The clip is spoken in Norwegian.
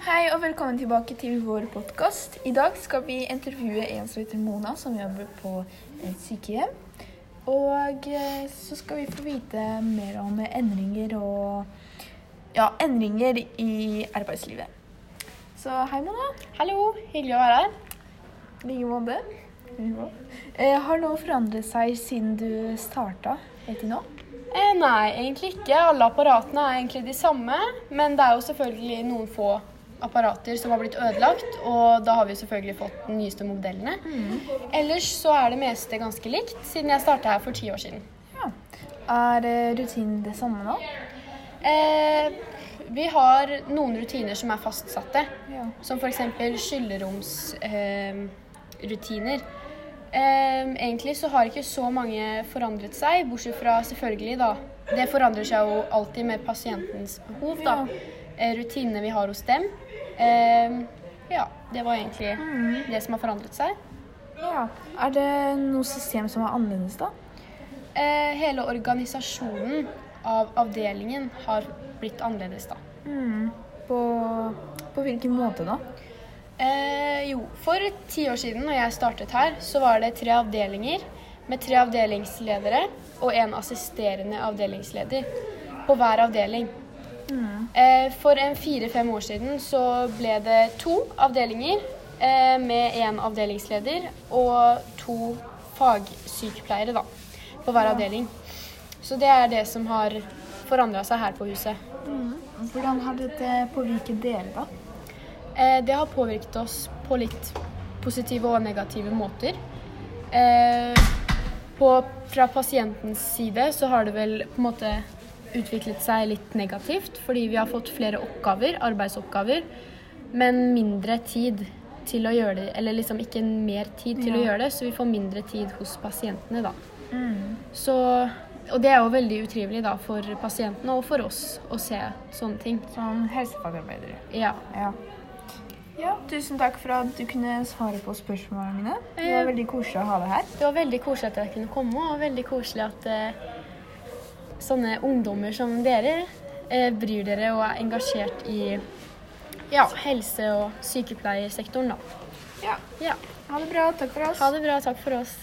Hei og velkommen tilbake til vår podkast. I dag skal vi intervjue en som heter Mona, som jobber på et sykehjem. Og eh, så skal vi få vite mer om endringer og ja, endringer i arbeidslivet. Så hei, Mona. Hallo, hyggelig å være her. I like måte. Eh, har noe forandret seg siden du starta helt til nå? Eh, nei, egentlig ikke. Alle apparatene er egentlig de samme. Men det er jo selvfølgelig noen få apparater som har blitt ødelagt, og da har vi selvfølgelig fått de nyeste modellene. Ellers så er det meste ganske likt, siden jeg starta her for ti år siden. Ja. Er eh, rutinen det samme nå? Eh, vi har noen rutiner som er fastsatte, Ja. som f.eks. skylleromsrutiner. Eh, eh, egentlig så har ikke så mange forandret seg, bortsett fra selvfølgelig, da. Det forandrer seg jo alltid med pasientens behov, da. Ja. rutinene vi har hos dem. Eh, ja, det var egentlig det som har forandret seg. ja. Er det noe system som er annerledes, da? Eh, hele organisasjonen av avdelingen har blitt annerledes, da. Mm. På, på hvilken måte da? Eh, jo, for ti år siden når jeg startet her, så var det tre avdelinger med tre avdelingsledere og en assisterende avdelingsleder på hver avdeling. Eh, for en fire-fem år siden så ble det to avdelinger eh, med en avdelingsleder og to fagsykepleiere da, på hver avdeling. Så det er det som har forandra seg her på huset. Hvordan har dette påvirket dere, da? Eh, det har påvirket oss på litt positive og negative måter. På, fra pasientens side så har det vel på en måte utviklet seg litt negativt, fordi vi har fått flere oppgaver, arbeidsoppgaver, men mindre tid til å gjøre det, eller liksom ikke mer tid til å gjøre det, så vi får mindre tid hos pasientene da. Så, og det er jo veldig utrivelig da for pasientene og for oss å se sånne ting. Som helsefagarbeidere. Ja. Ja. ja. Tusen takk for at du kunne svare på spørsmålene mine. Det Eh, var veldig koselig å ha deg her. Det var veldig koselig at jeg kunne komme, og veldig koselig at eh, sånne ungdommer som dere eh, bryr dere og er engasjert i ja, helse- og sykepleiersektoren. Da. Ja. Ja. Ha det bra. Takk for oss. Ha det bra. Takk for oss.